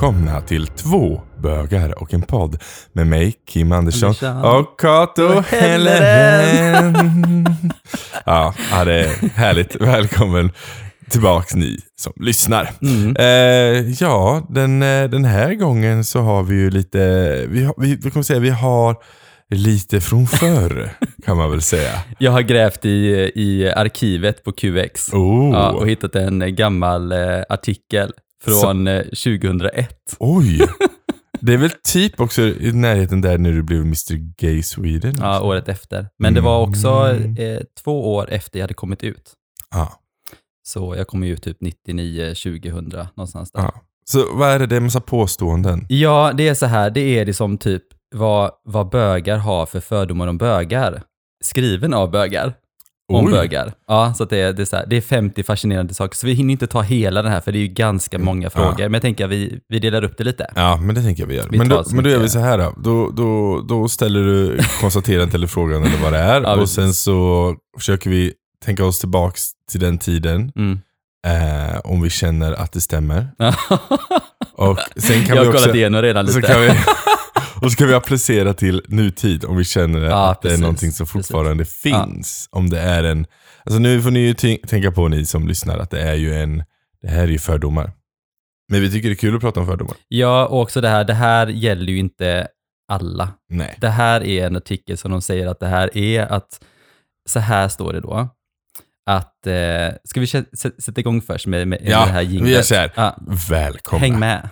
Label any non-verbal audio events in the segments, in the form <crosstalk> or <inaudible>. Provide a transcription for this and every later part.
välkomna till två bögar och en podd med mig, Kim Andersson, och Kato Och Helleren. <laughs> ja, det är härligt. Välkommen tillbaks ni som lyssnar. Mm. Eh, ja, den, eh, den här gången så har vi ju lite, vi, har, vi, vi kommer säga vi har lite från förr <laughs> kan man väl säga. Jag har grävt i, i arkivet på QX Oh. ja, och hittat en gammal eh, artikel från eh, 2001. Oj! <laughs> Det är väl typ också i närheten där när du blev Mr Gay Sweden? Ja, året efter. Men det var också Mm. eh, två år efter jag hade kommit ut. Ja, Så jag kom ju ut typ 99, 2000 någonstans där. ja. Så vad är det? Det är en massa påståenden. Ja, det är så här, det är det som typ vad, vad bögar har för fördomar om bögar. Skriven av bögar. Om Oj. bögar. Ja, så att det, är, det, är så här, det är 50 fascinerande saker. Så vi hinner inte ta hela den här, för det är ju ganska många frågor. Men jag tänker att vi, vi delar upp det lite. Ja, men det tänker jag vi gör. Vi men, då, men då gör vi så här då. Då, då, då ställer du konstaterandet eller frågan eller vad det är. <laughs> Ja, och precis. sen så försöker vi tänka oss tillbaks till den tiden. Mm. Eh, om vi känner att det stämmer. <laughs> Och sen kan jag vi har också... kollat igenom redan lite. <laughs> vi, och så kan vi applicera till nutid om vi känner Ja, att det är precis, någonting som precis. fortfarande finns. Om det är en... Alltså nu får ni ju tän- tänka på ni som lyssnar att det är ju en... Det här är ju fördomar. Men vi tycker det är kul att prata om fördomar. Ja, och också det här, det här gäller ju inte alla. Nej. Det här är en artikel som de säger att det här är att, så här står det då, att, eh, ska vi sätta igång först med, med, med Ja, det här vi jinglet? gör så här. Ja, Välkomna. häng med.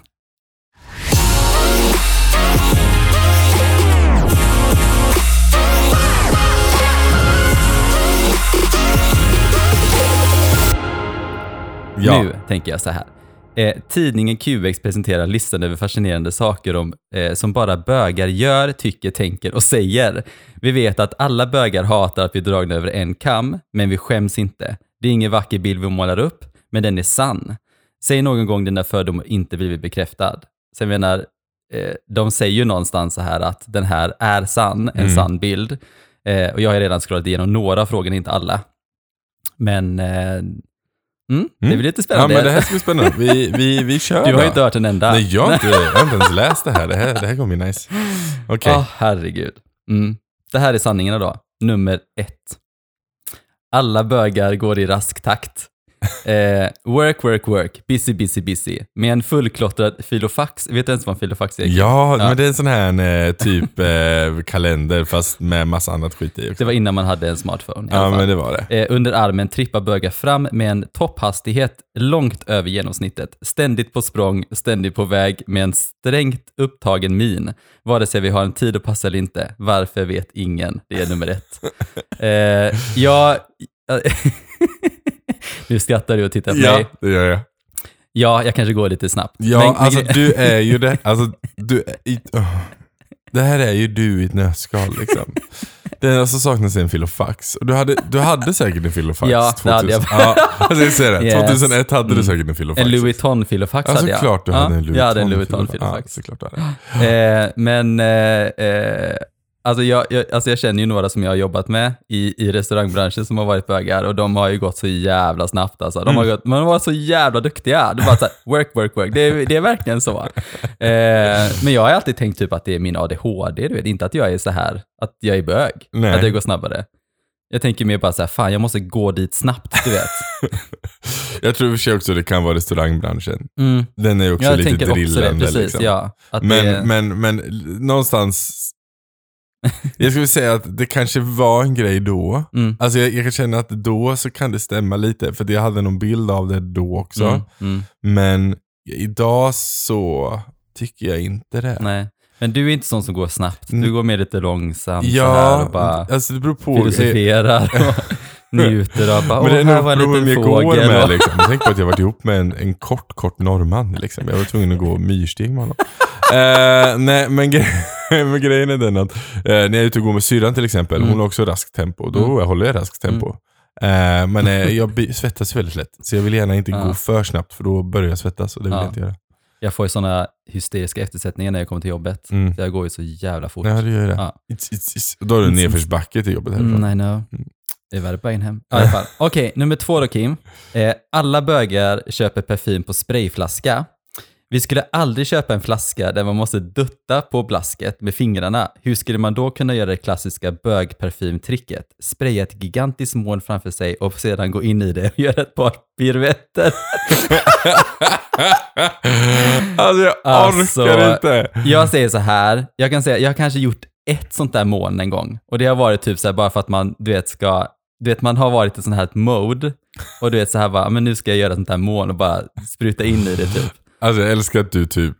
Ja. Nu tänker jag så här. Eh, tidningen QX presenterar listan över fascinerande saker om, eh, som bara bögar gör, tycker, tänker och säger. Vi vet att alla bögar hatar att bli dragna över en kam, men vi skäms inte. Det är ingen vacker bild vi målar upp, men den är sann. Säg någon gång den där fördomen inte blivit bekräftad. Så jag menar, eh, de säger ju någonstans så här att den här är sann, en Mm. sann bild. Eh, och jag har redan scrollat igenom några av frågorna, inte alla. Men eh, mm, det blir lite Ja, spännande. men det här ska bli spännande. Vi, vi, vi kör Du har då. inte hört en enda. Nej, jag har inte, jag har inte ens läst det här. Det här, det här kommer bli nice. Okej. Åh, herregud. Mm. Det här är sanningarna då. Nummer ett. Alla bögar går i rask takt. Eh, work, work, work. Busy, busy, busy. Med en fullklottrad filofax. Vet du ens vad en filofax är? Ja, Ja. men det är en sån här eh, typ eh, kalender fast med massa annat skit i också. Det var innan man hade en smartphone. Ja, men det var det. Eh, under armen trippar bögar fram med en topphastighet långt över genomsnittet. Ständigt på språng, ständigt på väg med en strängt upptagen min. Vare sig vi har en tid att passa eller inte. Varför vet ingen. Det är nummer ett. <laughs> Eh, jag... <laughs> nu skrattar du och tittar på Ja, mig. det gör jag. Ja, jag kanske går lite snabbt. Ja, Men- men alltså gre- du är ju <laughs> det. Alltså, du är i, åh. Det här är ju du i ett nötskal liksom. Det enda som saknas är en filofax. Och du hade, du hade säkert en filofax. Ja, det hade jag. Ja, <laughs> alltså jag säger det. Yes. 2001 hade du Mm. säkert en filofax. En Louis Vuitton-filofax Ja, hade jag. såklart du ja, hade en Louis Jag hade en Vuitton Louis. Vuitton-filofax. Ja. Eh, men eh, eh, alltså jag, jag, alltså jag känner ju några som jag har jobbat med i, i restaurangbranschen som har varit bögar och de har ju gått så jävla snabbt. Alltså. De har Mm. gått, man varit så jävla duktiga. Det bara så här, work, work, work. Det är, det är verkligen så. Eh, men jag har alltid tänkt typ att det är min ADHD, du vet. Inte att jag är så här, att jag är bög. Nej. Att det går snabbare. Jag tänker mer bara så här, fan jag måste gå dit snabbt, du vet. <laughs> Jag tror i och för sig också det kan vara restaurangbranschen. Mm. Den är också Jag lite tänker också det, drillande. precis. liksom. Ja, Men, det, men, men någonstans, jag skulle säga att det kanske var en grej då. Mm. Alltså jag, jag kan känna att då så kan det stämma lite, för jag hade någon bild av det då också. Mm, mm. Men idag så tycker jag inte det. Nej. Men du är inte sån som går snabbt. Du går mer lite långsamt så här Ja, och bara alltså det beror på. filosoferar och <laughs> njuter av bara, Men det är nog beror vem jag går med <laughs> liksom. Tänk på att jag varit ihop med en, en kort, kort norrman liksom. Jag var tvungen att gå myrsteg med honom. <laughs> Eh, nej, men, <laughs> men grejen är den att eh, när jag är ute och går med syrran till exempel, Mm. hon har också raskt tempo. Då Mm. håller jag raskt tempo. Eh, men eh, jag svettas väldigt lätt, så jag vill gärna inte Ja. gå för snabbt för då börjar jag svettas och det vill Ja. jag inte göra. Jag får ju såna hysteriska eftersättningar när jag kommer till jobbet. Mm. Jag går ju så jävla fort. Ja, det gör det. Ja. It's, it's, it's. Då har du nedförsbacke till jobbet härifrån. Mm, I know. Det är värre på vägen hem. Okej, nummer två då Kim. Eh, alla bögar köper parfym på sprayflaska. Vi skulle aldrig köpa en flaska där man måste dutta på blasket med fingrarna. Hur skulle man då kunna göra det klassiska bögparfymtricket? Spraya ett gigantiskt moln framför sig och sedan gå in i det och <laughs> göra ett par piruetter. <laughs> alltså jag Alltså, orkar inte. Jag säger så här, jag kan säga, jag har kanske gjort ett sånt där moln en gång. Och det har varit typ så här bara för att man, du vet, ska, du vet, man har varit i sån här mode. Och du vet så här bara, men nu ska jag göra sånt här moln och bara spruta in i det typ. Alltså jag älskar att du typ,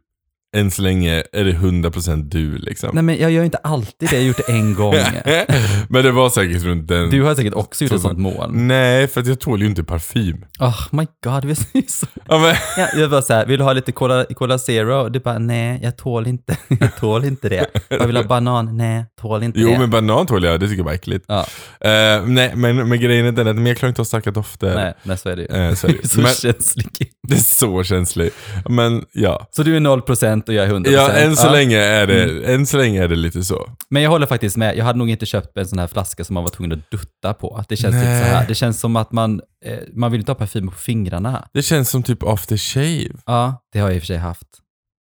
än så länge är det 100% du liksom. Nej men jag gör inte alltid det, jag har gjort det en gång. <laughs> Men det var säkert runt den... Du har säkert också gjort ett sånt moln. Nej, för att jag tål ju inte parfym. Oh my god, vi är så... Ja, men, Ja, jag var så här, vill du ha lite Cola, Cola Zero? Du bara, nej, jag tål inte, <laughs> jag tål inte det. Jag vill ha banan? Nej, tål inte jo det. men banan tål jag, det tycker jag var äckligt. Ja, Eh, nej men, men grejen är den att men jag klarar inte av starka dofter. nej, nej, så är det ju. Eh, så är det. <laughs> så Men- känslig. Det är så känsligt. Men ja. Så du är 0% och jag är 100%? Ja, än så, Ja. länge är det, Mm. än så länge är det lite så. Men jag håller faktiskt med. Jag hade nog inte köpt en sån här flaska som man var tvungen att dutta på. Det känns lite så Nej. här. Det känns som att man, eh, man vill inte ha parfym på fingrarna. Det känns som typ after shave. Ja, det har jag i och för sig haft.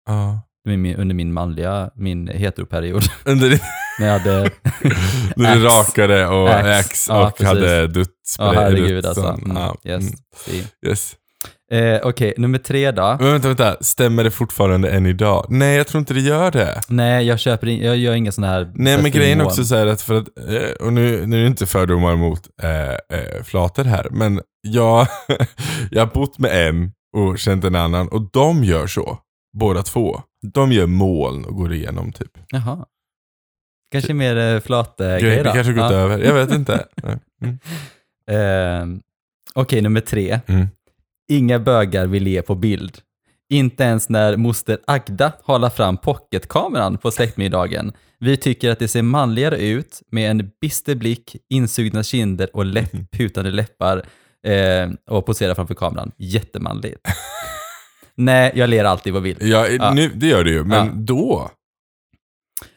Ja. Min- Under min manliga, min heteroperiod. <laughs> Under det, När jag hade... <laughs> när du rakade och. Axe Ja, och precis. hade dutt. Ja, herregud alltså. Mm, Ja, yes. mm, yes. Eh, Okej, nummer tre då. Men vänta, vänta. Stämmer det fortfarande än idag? Nej, jag tror inte det gör det. Nej, jag köper in, jag gör inga såna här... Nej, men grejen är också så här att för att, eh, och nu, nu är det inte fördomar mot eh, eh, flator här, men jag, <laughs> jag har bott med en och känt en annan och de gör så, båda två. De gör moln och går igenom typ. Jaha. Kanske mer eh, Det, flatgrej det då. kanske gått Ja. över, jag vet inte. <laughs> Nej. Mm. Eh, Okej, nummer tre. Mm. Inga bögar vill le på bild. Inte ens när moster Agda håller fram pocketkameran på släktmiddagen. Vi tycker att det ser manligare ut med en bister blick, insugna kinder och läpp, putande läppar eh, och posera framför kameran. Jättemanligt. Nej, jag ler alltid på bild. Ja, Ja. Nu, det gör det ju, men Ja. då?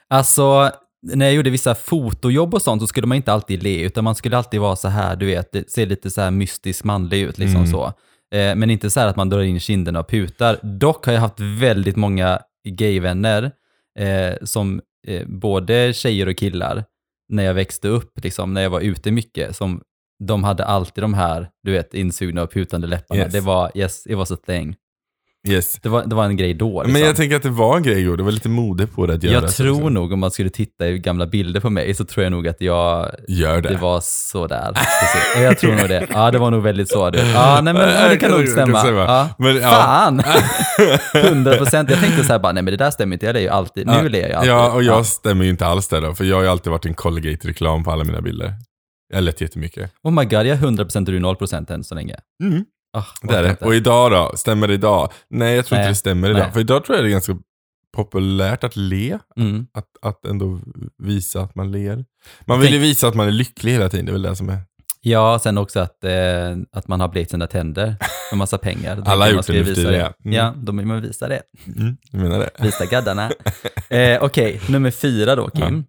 Alltså, när jag gjorde vissa fotojobb och sånt så skulle man inte alltid le, utan man skulle alltid vara så här, du vet, ser lite så här mystiskt manlig ut liksom Mm. så. Eh, men inte så här att man drar in kinderna och putar. Dock har jag haft väldigt många gayvänner, eh, som eh, både tjejer och killar, när jag växte upp, liksom, när jag var ute mycket, som de hade alltid de här, du vet, insugna och putande läpparna. Yes. Det var, yes, it was a thing. Yes. Det var, det var en grej då. Liksom. Men jag tänker att det var en grej då, det var lite mode på det att göra Jag så, tror liksom. nog, om man skulle titta i gamla bilder på mig, så tror jag nog att jag, Gör det. det var sådär. Precis. Jag tror nog det. Ja, det var nog väldigt så. Du. Ja, nej men <laughs> ja, det kan nog stämma. Ja. Men, ja. Fan! <laughs> 100 procent. Jag tänkte så här bara, nej men det där stämmer inte, jag är ju alltid, nu är jag alltid. Ja, och jag stämmer ju inte alls där då, för jag har ju alltid varit en Colgate-reklam på alla mina bilder. Jag har lett jättemycket. Oh my god, jag är 100 procent och du är 0 procent än så länge. Mm. Ah, Det är det. Och idag då? Stämmer det idag? Nej, jag tror Nej. inte det stämmer idag. Nej. För idag tror jag det är ganska populärt att le. Mm. Att, att ändå visa att man ler. Man vill ju visa att man är lycklig hela tiden, det är väl det som är... Ja, sen också att, eh, att man har blekt sina tänder med massa pengar. Då Alla har gjort det visa tiden, ja. Mm. Ja, då vill man visa det. Mm, jag menar det. Visa gaddarna. <laughs> eh, Okej, nummer fyra då Kim.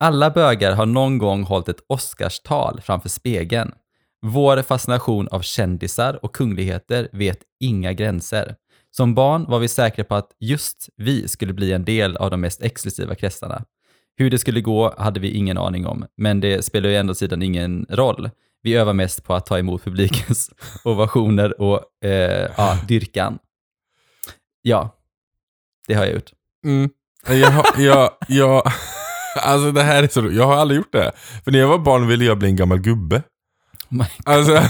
Alla bögar har någon gång hållit ett Oscarstal framför spegeln. Vår fascination av kändisar och kungligheter vet inga gränser. Som barn var vi säkra på att just vi skulle bli en del av de mest exklusiva kretsarna. Hur det skulle gå hade vi ingen aning om, men det spelar ju ändå sidan ingen roll. Vi övar mest på att ta emot publikens <laughs> ovationer och eh, ja, dyrkan. Ja, det har jag gjort. Mm. Jag, har- jag, jag, <laughs> alltså det här är så Jag har aldrig gjort det. För när jag var barn ville jag bli en gammal gubbe. My Alltså, <laughs>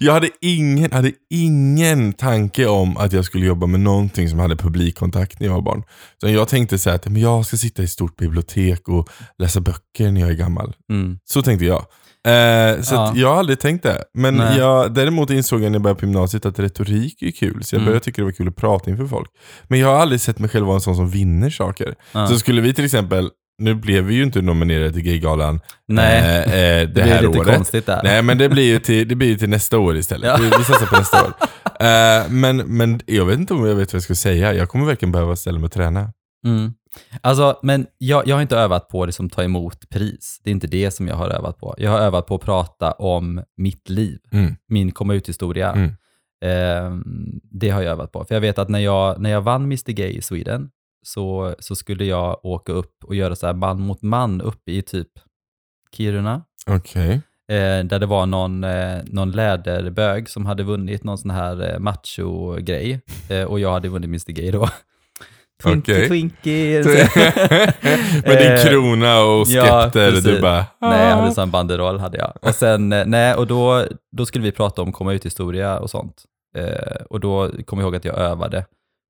jag hade ingen, hade ingen tanke om att jag skulle jobba med någonting som hade publikkontakt när jag var barn. Så jag tänkte så här att men jag ska sitta i ett stort bibliotek och läsa böcker när jag är gammal. Mm. Så tänkte jag. Eh, så Ja. jag har aldrig tänkt det. Men Nej. jag, däremot insåg jag när jag började på gymnasiet att retorik är kul. Så jag Mm. började tycka det var kul att prata inför folk. Men jag har aldrig sett mig själv vara en sån som vinner saker. Ja. Så skulle vi till exempel, nu blev vi ju inte nominerade till Gaygalan Nej, eh, eh, <laughs> det, det, här lite året. konstigt där. Nej men det blir ju till, det blir ju till nästa år istället. Ja. Vi, vi satsar på nästa år. <laughs> Eh, men, men jag vet inte om jag vet vad jag ska säga. Jag kommer verkligen behöva ställa mig och träna. Mm. Alltså, men jag, jag har inte övat på det som ta emot pris. Det är inte det som jag har övat på. Jag har övat på att prata om mitt liv, Mm. min komma ut-historia. Mm. Eh, det har jag övat på. För jag vet att när jag, när jag vann Mr Gay i Sweden så, så skulle jag åka upp och göra så här man mot man uppe i typ Kiruna. Okej. Eh, där det var någon, eh, någon läderbög som hade vunnit någon sån här eh, macho-grej. Eh, och jag hade vunnit Mr Gay då. <laughs> Twinkie, Okej. twinkie. <laughs> <laughs> Med din Eh, krona och ja, sketter, du bara... Nej, jag hade "Ah." sån banderoll hade jag. Och sen, eh, nej, och då, då skulle vi prata om komma ut-historia och sånt. Eh, och då kom jag ihåg att jag övade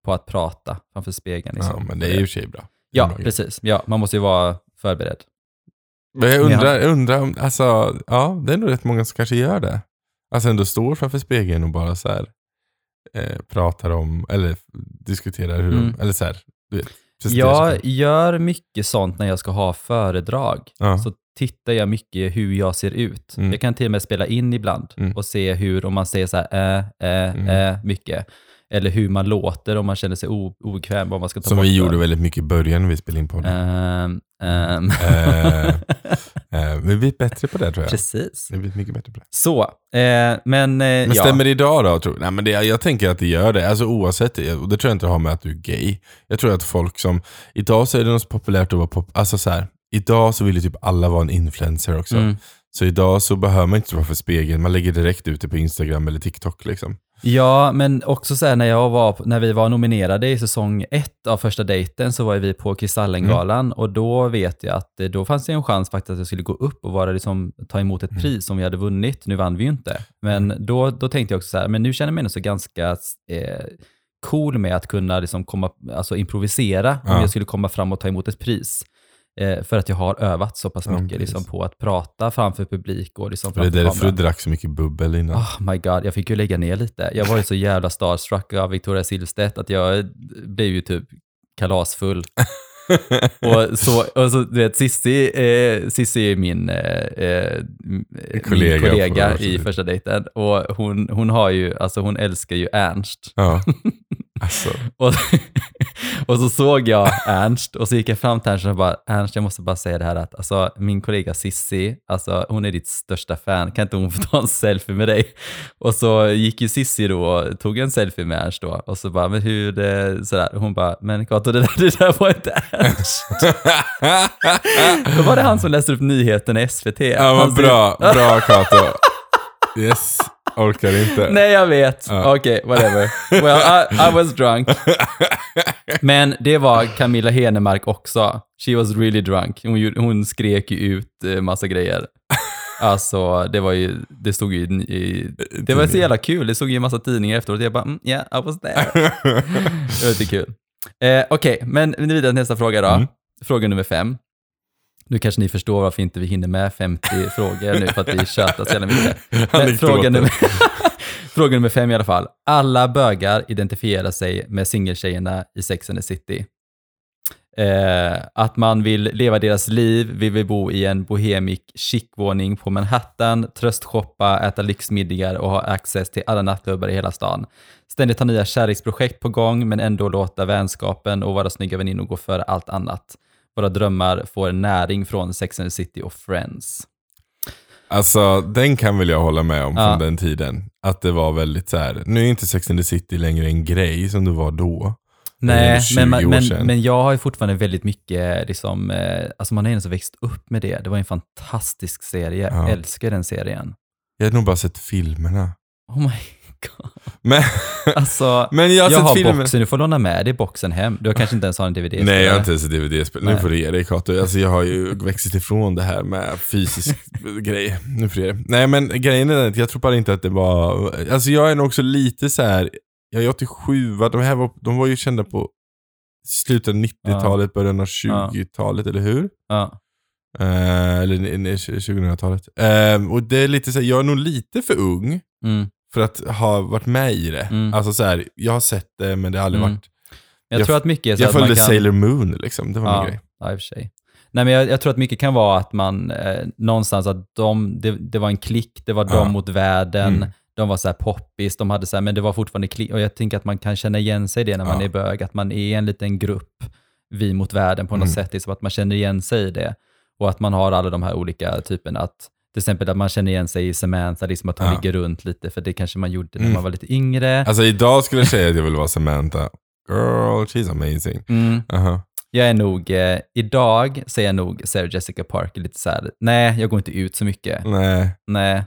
på att prata framför spegeln. Ja, Liksom. men det är ju i bra. Ja, bra precis. Ja, man måste ju vara förberedd. Men jag undrar, jag undrar om, alltså, ja, det är nog rätt många som kanske gör det. Alltså ändå står framför spegeln och bara så här, eh, pratar om, eller diskuterar hur Mm. de, eller så här, du vet. Jag gör mycket sånt när jag ska ha föredrag. Ja. Så tittar jag mycket hur jag ser ut. Mm. Jag kan till och med spela in ibland Mm. och se hur, om man säger så här, äh, äh, Mm. äh, mycket. Eller hur man låter om man känner sig obekväm, vad man ska ta Som bort. vi gjorde väldigt mycket i början när vi spelade in podden. Ehm, ehm. Eh, <laughs> Eh, vi blir bättre på det tror jag. Precis. Vi blir mycket bättre på det. Så, eh, men, eh, Men ja. stämmer det idag då? Tror, nej, men det, jag tänker att det gör det. Alltså oavsett, det, och det tror jag inte har med att du är gay. Jag tror att folk som, idag så är det något populärt att vara pop, alltså så här, idag så vill ju typ alla vara en influencer också. Mm. Så idag så behöver man inte stå för spegeln, man lägger direkt ut det på Instagram eller TikTok liksom. Ja, men också så här när, jag var, när vi var nominerade i säsong ett av första dejten så var vi på Kristallengalan Mm. och då vet jag att eh, då fanns det en chans faktiskt att jag skulle gå upp och vara liksom, ta emot ett Mm. pris som vi hade vunnit. Nu vann vi ju inte, men då, då tänkte jag också så här, men nu känner jag mig ändå så ganska eh, cool med att kunna liksom komma, alltså improvisera om Ja. jag skulle komma fram och ta emot ett pris. Eh, för att jag har övat så pass Ja, mycket precis. liksom, på att prata framför publik och liksom För det är framför därför du drack så mycket bubbel innan. Oh my god, jag fick ju lägga ner lite. Jag var ju så jävla starstruck av Victoria Silvstedt att jag blev ju typ kalasfull. <laughs> och, så, och så, du vet, Cissi, eh, Cissi är min, eh, eh, kollega min kollega i första dejten. Och hon, hon har ju, alltså hon älskar ju Ernst. Ja. <laughs> Alltså, <laughs> Och, och så såg jag Ernst och så gick jag fram till Ernst och bara, Ernst jag måste bara säga det här att alltså, min kollega Sissi, alltså, hon är ditt största fan, kan inte hon få ta en selfie med dig? Och så gick ju Sissi då och tog en selfie med Ernst då och så bara, men hur, det, sådär, hon bara, men Kato det där, <laughs> det där var inte Ernst. Då var det han som läste upp nyheterna i SVT. ja ser- bra, bra Kato. <laughs> Yes, orkar inte. Nej, jag vet. Ja. Okej, whatever. Well, I, I was drunk. <laughs> Men det var Camilla Henemark också. She was really drunk. Hon, hon skrek ju ut eh, massa grejer. Alltså, det var ju, det stod ju i, det var så jävla kul. Det stod ju i massa tidningar efteråt. Jag bara, mm, yeah, I was there. <laughs> Det var lite kul. Eh, Okej, men nu vidare till nästa fråga då. Mm. Fråga nummer fem. Nu kanske ni förstår varför inte vi hinner med 50 <laughs> frågor nu, för att vi tjatar så jävla mycket. Men fråga, nummer, <laughs> fråga nummer fem i alla fall. Alla bögar identifierar sig med singeltjejerna i Sex and the City. Eh, att man vill leva deras liv, vi vill bo i en bohemic chicvåning på Manhattan, tröstshoppa, äta lyxmiddagar och ha access till alla nattklubbar i hela stan. Ständigt ha nya kärleksprojekt på gång, men ändå låta vänskapen och våra snygga väninnor gå före allt annat. Våra drömmar får näring från Sex and the City och Friends. Alltså den kan väl jag hålla med om Ja. från den tiden. Att det var väldigt så här. nu är inte Sex and the City längre en grej som det var då. Nej, ändå 20 men, men, men jag har ju fortfarande väldigt mycket, liksom, eh, alltså man har ju ändå växt upp med det. Det var en fantastisk serie, Ja. jag älskar den serien. Jag har nog bara sett filmerna. Oh my. <laughs> Men, Alltså, men jag har jag har filmer. boxen, du får låna med dig boxen hem. Du har kanske inte ens har en DVD-spelare. Nej, jag har inte ens ett DVD-spel. Nu får du ge dig Kato. Alltså, jag har ju växt ifrån det här med fysisk <laughs> grej. Nu får du ge dig. Nej, men grejen är att jag tror bara inte att det var... Alltså jag är nog också lite så här. Jag är 87, va? de här var, de var ju kända på slutet av 90-talet, början av 20-talet, eller hur? Ja. Eh, eller nej, nej, 2000-talet. Eh, och det är lite så här, jag är nog lite för ung Mm. För att ha varit med i det. Mm. Alltså så här, jag har sett det men det har aldrig Mm. varit... Jag, Jag- tror att mycket är så Jag att man följde kan... Sailor Moon liksom, det var min Ja, grej. ja, i och för sig. Nej, men jag, jag tror att mycket kan vara att man eh, någonstans att de, det, det var en klick, det var Ja. de mot världen, Mm. de var så här poppis, de hade så här, men det var fortfarande klick. Och jag tänker att man kan känna igen sig i det när man Ja. är bög, att man är en liten grupp, vi mot världen på något Mm. sätt, liksom att man känner igen sig i det. Och att man har alla de här olika typerna, att till exempel att man känner igen sig i Samantha, liksom att hon Ja. ligger runt lite, för det kanske man gjorde när Mm. man var lite yngre. Alltså idag skulle jag säga att jag vill vara Samantha. Girl, she's amazing. Mm. Aha. Jag är nog, eh, idag är jag nog Sarah Jessica Parker lite så här, nej, jag går inte ut så mycket. Nej. Nej,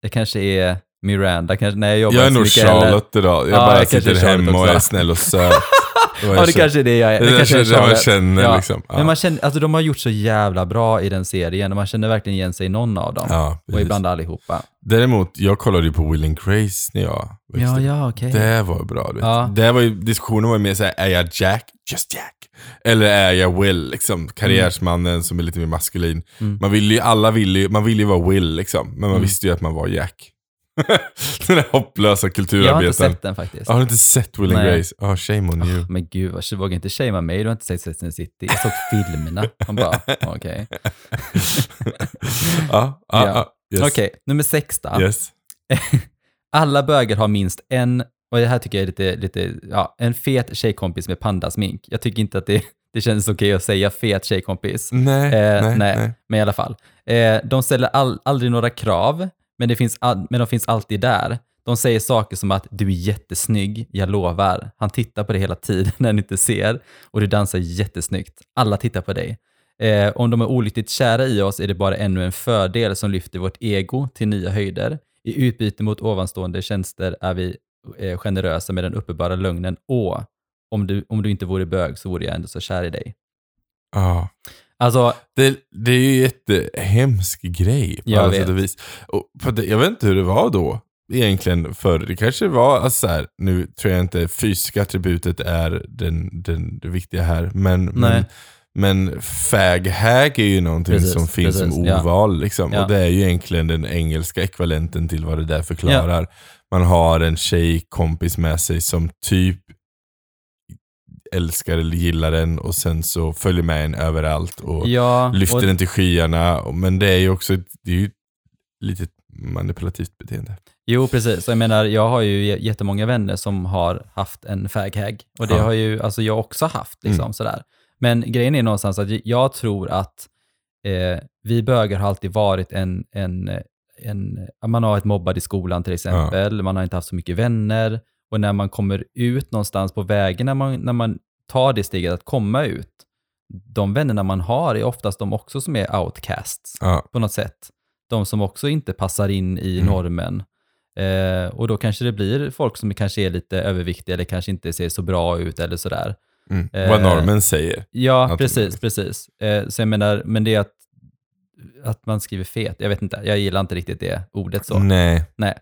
jag kanske är Miranda, kanske, nej jag jobbar Jag är nog mycket heller. Charlotte idag. Jag Ja, bara jag sitter Charlotte hemma och är snäll och söt. <laughs> Ja, det kanske är det jag är. Det, Det kanske är det man känner Ja. liksom. Ja. Men man känner, alltså de har gjort så jävla bra i den serien och man känner verkligen igen sig i någon av dem. ja, och ibland allihopa. Däremot, jag kollade ju på Will and Grace när jag växte Ja, ja, okej. Det var bra. Du. Ja. Det var ju, diskussionen var ju mer såhär, är jag Jack? Just Jack. Eller är jag Will? Liksom, karriärsmannen som är lite mer maskulin. Mm. Man vill ju, alla vill ju, man vill ju vara Will liksom. Men man Mm. visste ju att man var Jack. <laughs> den där hopplösa Jag har inte kulturarbetaren. sett den faktiskt. Har du inte sett Will and Nej. Grace? Oh, shame on you. Men gud, vad- våga inte shamea mig, du har inte sett Sex and the City. Jag såg filmerna. Man bara, okej. <laughs> Ja. ja. Yes. Okej, nummer sex då. Yes. <laughs> Alla bögar har minst en, och det här tycker jag är lite, lite ja, en fet tjejkompis med pandasmink. Jag tycker inte att det, det känns okej att säga fet tjejkompis. Nej, Eh, nej, nej. nej. Men i alla fall. Eh, de ställer all, aldrig några krav, men, det finns men de finns alltid där. De säger saker som att du är jättesnygg, jag lovar. Han tittar på dig hela tiden <laughs> när han inte ser och du dansar jättesnyggt. Alla tittar på dig. Eh, om de är olyckligt kära i oss är det bara ännu en fördel som lyfter vårt ego till nya höjder. I utbyte mot ovanstående tjänster är vi eh, generösa med den uppenbara lögnen. Åh, om du, om du inte vore bög så vore jag ändå så kär i dig. Ja. Alltså, Det, det är ju ett jättehemsk grej på Jag alla vet. sätt och vis. Och det, jag vet inte hur det var då egentligen förr. Det kanske var alltså så här, nu tror jag inte fysiska attributet är den, den, det viktiga här, men, men, men fag-hag är ju någonting Precis, som finns precis, som ja. ordval. Liksom. Ja. Och det är ju egentligen den engelska ekvivalenten till vad det där förklarar. Man har en tjejkompis med sig som typ älskar eller gillar den och sen så följer med en överallt och ja, lyfter och, den till skyarna. Men det är ju också det är ju lite manipulativt beteende. Jo, precis. Jag menar, jag har ju jättemånga vänner som har haft en fag-hag. Och det Ja. har ju alltså jag också haft. Liksom, Mm. sådär. Men grejen är någonstans att jag tror att eh, vi bögar har alltid varit en, en, en, man har varit mobbad i skolan till exempel, man har inte haft så mycket vänner. Och när man kommer ut någonstans på vägen, när man, när man tar det steget att komma ut, de vännerna man har är oftast de också som är outcasts Ja, på något sätt. De som också inte passar in i Mm. normen. Eh, och då kanske det blir folk som kanske är lite överviktiga eller kanske inte ser så bra ut eller sådär. mm. Eh, Vad normen säger. Ja, precis, precis. Eh, så jag menar, men det är att, att man skriver fet, jag vet inte, jag gillar inte riktigt det ordet så. Nej. Nej.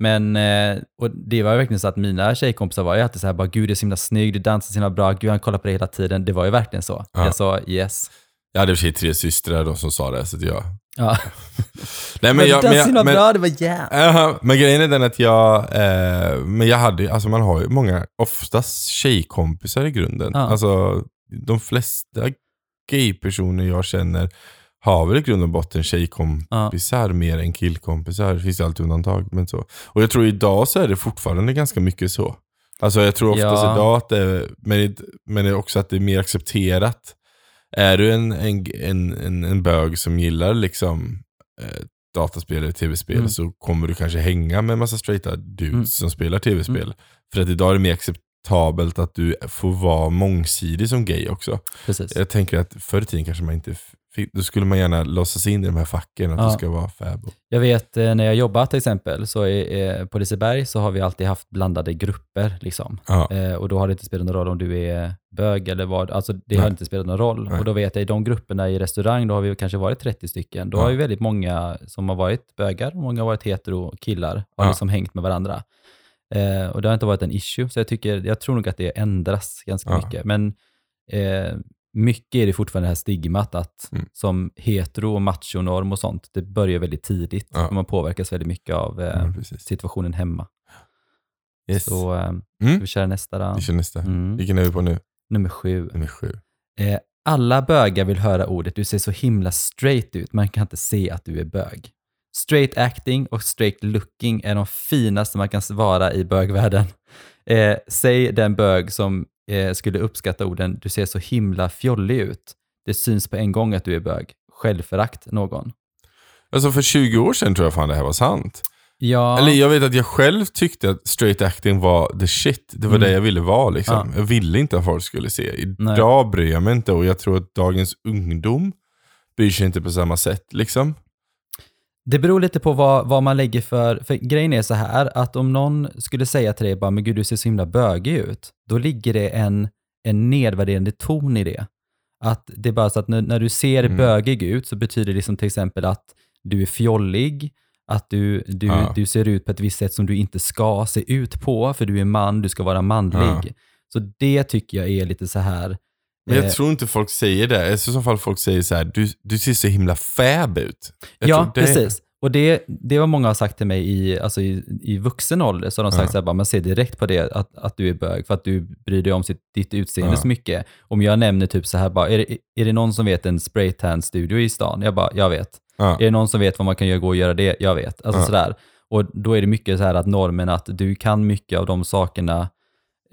Men, eh, och det var ju verkligen så att mina tjejkompisar var ju alltid så här, bara gud du är så himla snygg, du dansar så himla bra, gud han kollar på dig hela tiden. Det var ju verkligen så. Ja. Jag sa yes. Jag hade i och för sig tre systrar de som sa det, så att jag... Ja. <laughs> Nej, Men, jag, du dansar så himla men, bra, det var yeah. Jaha, men grejen är den att jag, eh, men jag hade, alltså man har ju många, oftast tjejkompisar i grunden. Ja. Alltså de flesta gay-personer jag känner har väl i grund och botten tjejkompisar mer än killkompisar. Det finns alltid undantag, men så. Och jag tror idag så är det fortfarande ganska mycket så. Alltså jag tror oftast Ja. idag att det är, men, men det är också att det är mer accepterat. Är du en, en, en, en, en bög som gillar liksom eh, dataspel eller tv-spel Mm. så kommer du kanske hänga med en massa straighta dudes Mm. som spelar tv-spel. För att idag är det mer acceptabelt att du får vara mångsidig som gay också. Precis. Jag tänker att förr i tiden kanske man inte fick, då skulle man gärna låtsas in i de här facken, att Ja. du ska vara fab. och- Jag vet eh, när jag jobbar till exempel, så är, eh, på Liseberg så har vi alltid haft blandade grupper. Liksom. Ja. Eh, och då har det inte spelat någon roll om du är bög eller vad, alltså det Nej. har inte spelat någon roll. Nej. Och då vet jag i de grupperna i restaurang, då har vi kanske varit 30 stycken. Då Ja. har ju väldigt många som har varit bögar och många har varit hetero killar, har liksom hängt med varandra. Eh, och det har inte varit en issue, så jag, tycker, jag tror nog att det ändras ganska mycket. Men eh, mycket är det fortfarande det här stigmat att Mm. som hetero och machonorm och sånt, det börjar väldigt tidigt. Ja. Man påverkas väldigt mycket av eh, precis. situationen hemma. Yes. Så eh, Mm. vi köra nästa då? Vi kör nästa. Mm. Vilken är vi på nu? Nummer sju. Nummer sju. Eh, alla bögar vill höra ordet du ser så himla straight ut, man kan inte se att du är bög. Straight acting och straight looking är de finaste man kan vara i bögvärlden. Eh, säg den bög som eh, skulle uppskatta orden du ser så himla fjollig ut. Det syns på en gång att du är bög. Självförakt någon. Alltså för 20 år sedan tror jag fan det här var sant. Ja, Eller jag vet att jag själv tyckte att straight acting var the shit. Det var Mm. det jag ville vara liksom. Ja. Jag ville inte att folk skulle se. Nej. Idag bryr jag mig inte och jag tror att dagens ungdom bryr sig inte på samma sätt liksom. Det beror lite på vad, vad man lägger för, för grejen är så här att om någon skulle säga till dig bara, men gud du ser så himla bögig ut, då ligger det en, en nedvärderande ton i det. Att det är bara så att när, när du ser Mm. bögig ut så betyder det liksom till exempel att du är fjollig, att du, du, Ja. du ser ut på ett visst sätt som du inte ska se ut på, för du är man, du ska vara manlig. Ja. Så det tycker jag är lite så här, Men jag eh, tror inte folk säger det. I så fall folk säger så här: du, du ser så himla fäb ut. Jag ja, det- precis. Och det, det var många har sagt till mig i, alltså i, i vuxen ålder, så har de sagt Ja. så här, bara, man ser direkt på det att, att du är bög för att du bryr dig om sitt, ditt utseende Ja. så mycket. Om jag nämner typ så här, bara, är, det, är det någon som vet en spraytan-studio i stan? Jag bara, jag vet. Ja. Är det någon som vet vad man kan göra, gå och göra det? Jag vet. Alltså Ja. sådär. Och då är det mycket så här att normen att du kan mycket av de sakerna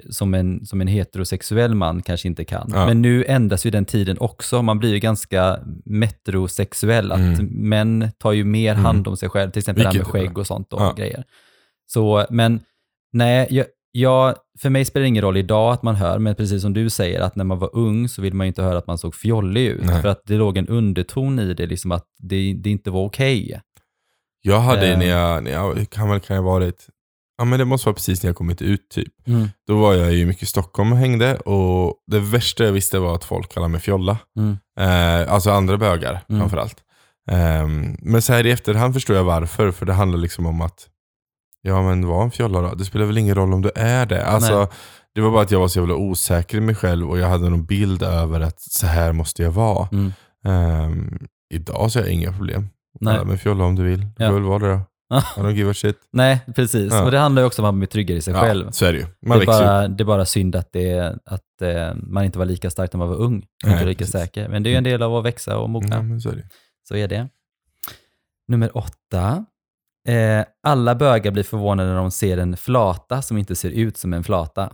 som en, som en heterosexuell man kanske inte kan. Ja. Men nu ändras ju den tiden också. Man blir ju ganska metrosexuell. Att Mm. män tar ju mer hand om sig själv, till exempel det här med skägg och sånt och Ja. grejer. Så, men nej, jag, jag, för mig spelar det ingen roll idag att man hör, men precis som du säger, att när man var ung så vill man ju inte höra att man såg fjollig ut. Nej. För att det låg en underton i det, liksom att det, det inte var okej. Jag hade Eh. när jag, när jag hur gammal kan jag varit? Ja men det måste vara precis när jag kommit ut typ. Mm. Då var jag ju mycket i Stockholm och hängde och det värsta jag visste var att folk kallade mig fjolla. Mm. Eh, alltså andra bögar Mm. framförallt. Ehm, men så här i efterhand förstår jag varför. För det handlar liksom om att, ja men var en fjolla då. Det spelar väl ingen roll om du är det. Alltså, Nej. det var bara att jag var så jävla osäker i mig själv och jag hade någon bild över att så här måste jag vara. Mm. Ehm, idag så har jag inga problem. Nej. Kalla mig fjolla om du vill. Du Ja. får väl vara det då. I don't give a shit. <laughs> Nej, precis. Ja. Och det handlar ju också om att man blir tryggare i sig själv. Så är det ju. Det Man är, växer upp. bara, det är bara synd att, det, att eh, man inte var lika stark när man var ung. Nej, inte lika precis. säker. Men det är ju en del av att växa och mogna. Ja, men så är det. Så är det. Nummer åtta. Eh, alla bögar blir förvånade när de ser en flata som inte ser ut som en flata.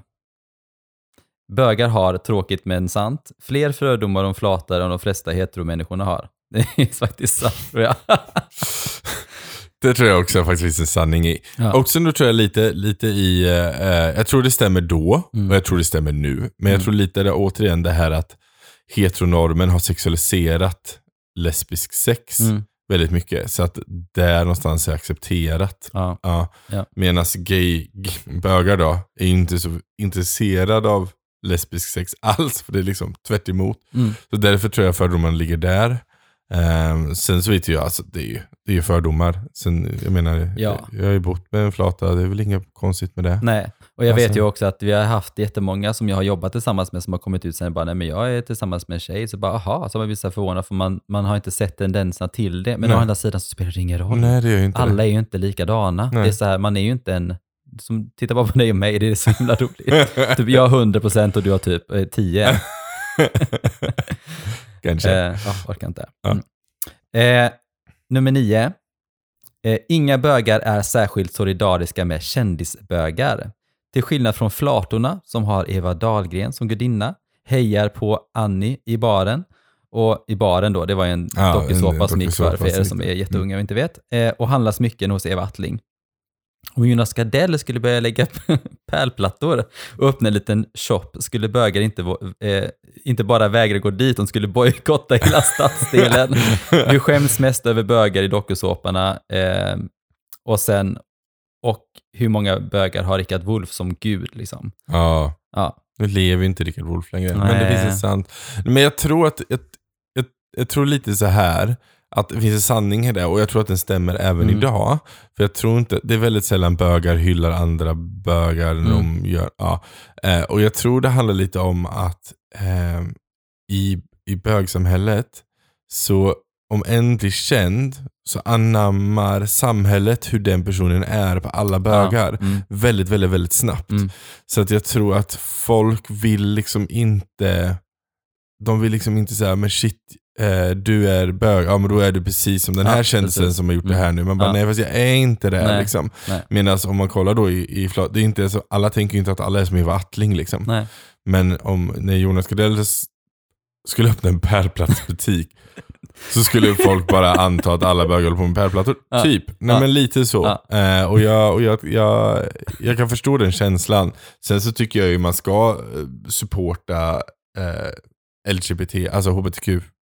Bögar har, tråkigt men sant, fler fördomar om flator än de flesta heteromänniskorna har. <laughs> Det är faktiskt sant tror jag. <laughs> Det tror jag också faktiskt finns en sanning i. Ja. Också nu tror jag lite, lite i, eh, eh, jag tror det stämmer då Mm. och jag tror det stämmer nu. Men jag Mm. tror lite det, återigen det här att heteronormen har sexualiserat lesbisk sex Mm. väldigt mycket. Så att där någonstans är accepterat. Ja. Ja. Ja. Medan gay, bögar då är inte så intresserade av lesbisk sex alls. För det är liksom tvärt. Mm. Så därför tror jag fördomarna ligger där. Ehm, sen så vet jag, alltså, det är ju det är ju fördomar. Sen, jag menar, Ja. jag har ju bott med en flata, det är väl inget konstigt med det. Nej, och jag Alltså- vet ju också att vi har haft jättemånga som jag har jobbat tillsammans med som har kommit ut sen och bara, nej men jag är tillsammans med en tjej, så bara, aha, så var vissa förvånade för man, man har inte sett tendenserna till det. Men Nej. å andra sidan så spelar det ingen roll. Nej, det gör inte Alla det. är ju inte likadana. Nej. Det är så här, man är ju inte en, som tittar bara på dig och mig, det är så himla roligt. <laughs> typ, jag har 100% och du har typ eh, 10. <laughs> Kanske. Eh, ja, orkar inte. Mm. Eh, nummer nio. Eh, inga bögar är särskilt solidariska med kändisbögar. Till skillnad från flatorna, som har Eva Dahlgren som gudinna, hejar på Annie i baren. Och i baren då, det var ju en Ja, dokusåpa som gick för, för er som är jätteunga och inte vet. Eh, och handlas mycket hos Eva Attling. Om Jonas Gardell skulle börja lägga <laughs> pärlplattor och öppna en liten shop skulle bögar inte, eh, inte bara vägra gå dit, de skulle bojkotta hela <laughs> stadsdelen. Du skäms mest över bögar i dokusåporna. Eh, och sen, och hur många bögar har Rickard Wolff som gud liksom? Ja, Ja, nu lever inte Rickard Wolff längre. Men det Nej. finns sant. Men jag tror att, jag, jag, jag tror lite så här att det finns en sanning i det och jag tror att den stämmer även Mm. idag. För jag tror inte, det är väldigt sällan bögar hyllar andra bögar när Mm. de gör, ja. Eh, och jag tror det handlar lite om att eh, i, i bögsamhället så om en blir känd så anammar samhället hur den personen är på alla bögar Ja, mm, väldigt, väldigt, väldigt snabbt. Mm. Så att jag tror att folk vill liksom inte, de vill liksom inte säga men shit, eh, du är bög, ja men då är du precis som den Ja, här kändisen precis. som har gjort Mm. det här nu. Man bara Ja. nej fast jag är inte det. Nej. Liksom. Nej. Medan om man kollar då i, i det är inte så, alla tänker ju inte att alla är som Eva Attling. Liksom. Nej. Men om, när Jonas Gardell skulle öppna en pärlplattsbutik så skulle folk bara anta att alla bögar håller på med pärlplattor. Ja. Typ. Nej Ja. men lite så. Eh, och jag, och jag, jag, jag kan förstå den känslan. Sen så tycker jag ju man ska eh, supporta eh, LGBT, alltså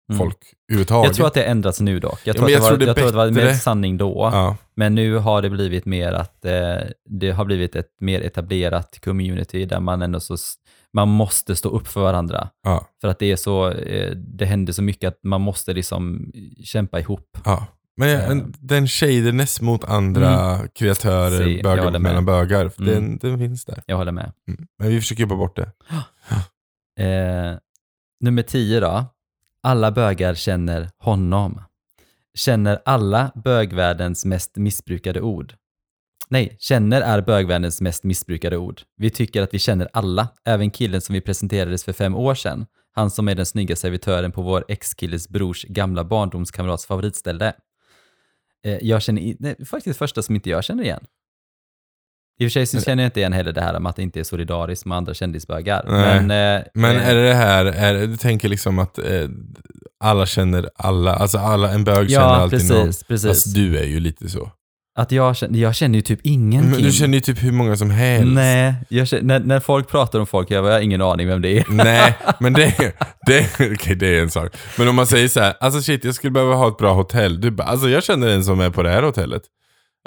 hbtq-folk överhuvudtaget. Mm. Jag tror att det har ändrats nu dock. Jag Ja, tror, men jag att, det tror var, det jag tror att det var mer sanning då. Ja, Men nu har det blivit mer att eh, det har blivit ett mer etablerat community där man ändå så, man måste stå upp för varandra. ja, För att det är så, eh, det händer så mycket att man måste liksom kämpa ihop. ja. Men jag, en, den shaderness mot andra kreatörer, Se, bögar mellan bögar, Mm. den, den finns där. Jag håller med. Mm. Men vi försöker jobba bort det. <gasps> Eh, nummer 10 då. Alla bögar känner honom. Känner alla bögvärldens mest missbrukade ord. Nej, känner är bögvärldens mest missbrukade ord. Vi tycker att vi känner alla, även killen som vi presenterades för fem år sedan. Han som är den snygga servitören på vår ex-killes brors gamla barndomskamrats favoritställe. Eh, jag känner i- nej, faktiskt första som inte jag känner igen. I och för sig så känner jag inte igen heller det här med att det inte är solidariskt med andra kändisbögar. Men, eh, Men eh, är det det här, är, du tänker liksom att eh, alla känner alla, alltså alla, en bög känner Ja, alltid precis. någon. precis. Fast du är ju lite så. Att jag känner, jag känner ju typ ingen Men du känner ju typ hur många som helst. Nej, känner, när, när folk pratar om folk, jag har ingen aning vem det är. Nej, <laughs> men det, det, okej, det är en sak. Men om man säger så här, alltså shit jag skulle behöva ha ett bra hotell. Du bara, alltså jag känner en som är på det här hotellet.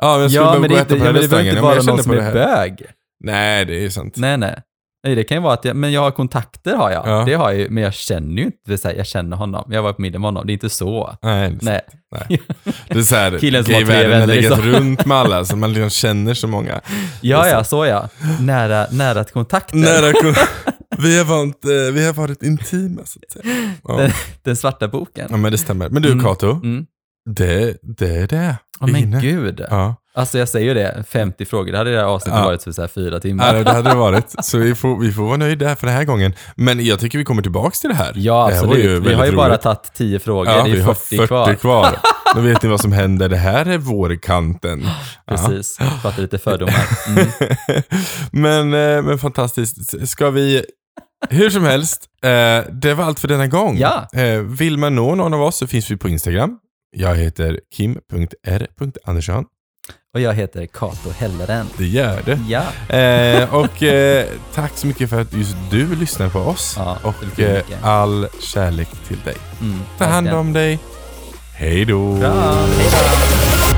Ja, men jag skulle Ja, behöva gå och äta på den men det behöver inte Ja, vara någon som är bög. Nej, det är sant. Nej, nej. Nej, det kan ju vara att jag, men jag har kontakter har jag. Ja. Det har jag ju, men jag känner ju inte, så här, jag känner honom. Jag var på middag med honom, det är inte så. Nej, det är Nej. Nej. Det är så här, <laughs> Killen som har tre har vänner, legat liksom. runt med alla, så man liksom känner så många. Ja, ja, så ja. Nära, nära kontakter. Nära kon- <laughs> <laughs> vi, har varit, eh, vi har varit intima så att säga. Ja. Den, den svarta boken. ja, men det stämmer. Men du Mm. Kato, Mm. Det, det är det. Ja, är men inne. gud. Ja. Alltså jag säger ju det, 50 frågor, det hade det här avsnittet Ja. varit för så här fyra Ja, timmar. det hade det varit. Så vi får, vi får vara nöjda för den här gången. Men jag tycker vi kommer tillbaks till det här. Ja, det här absolut. vi har ju bara tagit 10 frågor, Ja, det vi är har 40, kvar. kvar. Då vet ni vad som händer. Det här är vårkanten. <gasps> Ja. Precis, pratar lite fördomar. Mm. <laughs> men, eh, men fantastiskt. Ska vi... Hur som helst, eh, det var allt för denna gång. Ja. Eh, vill man nå någon av oss så finns vi på Instagram. Jag heter kim.r.andersson. Och jag heter Kato Helleren. Det gör det. Ja. Eh, och eh, tack så mycket för att just du lyssnar på oss. Ja, och eh, all kärlek till dig. Mm, Ta hand om dig. Hej då. Bra, hej då.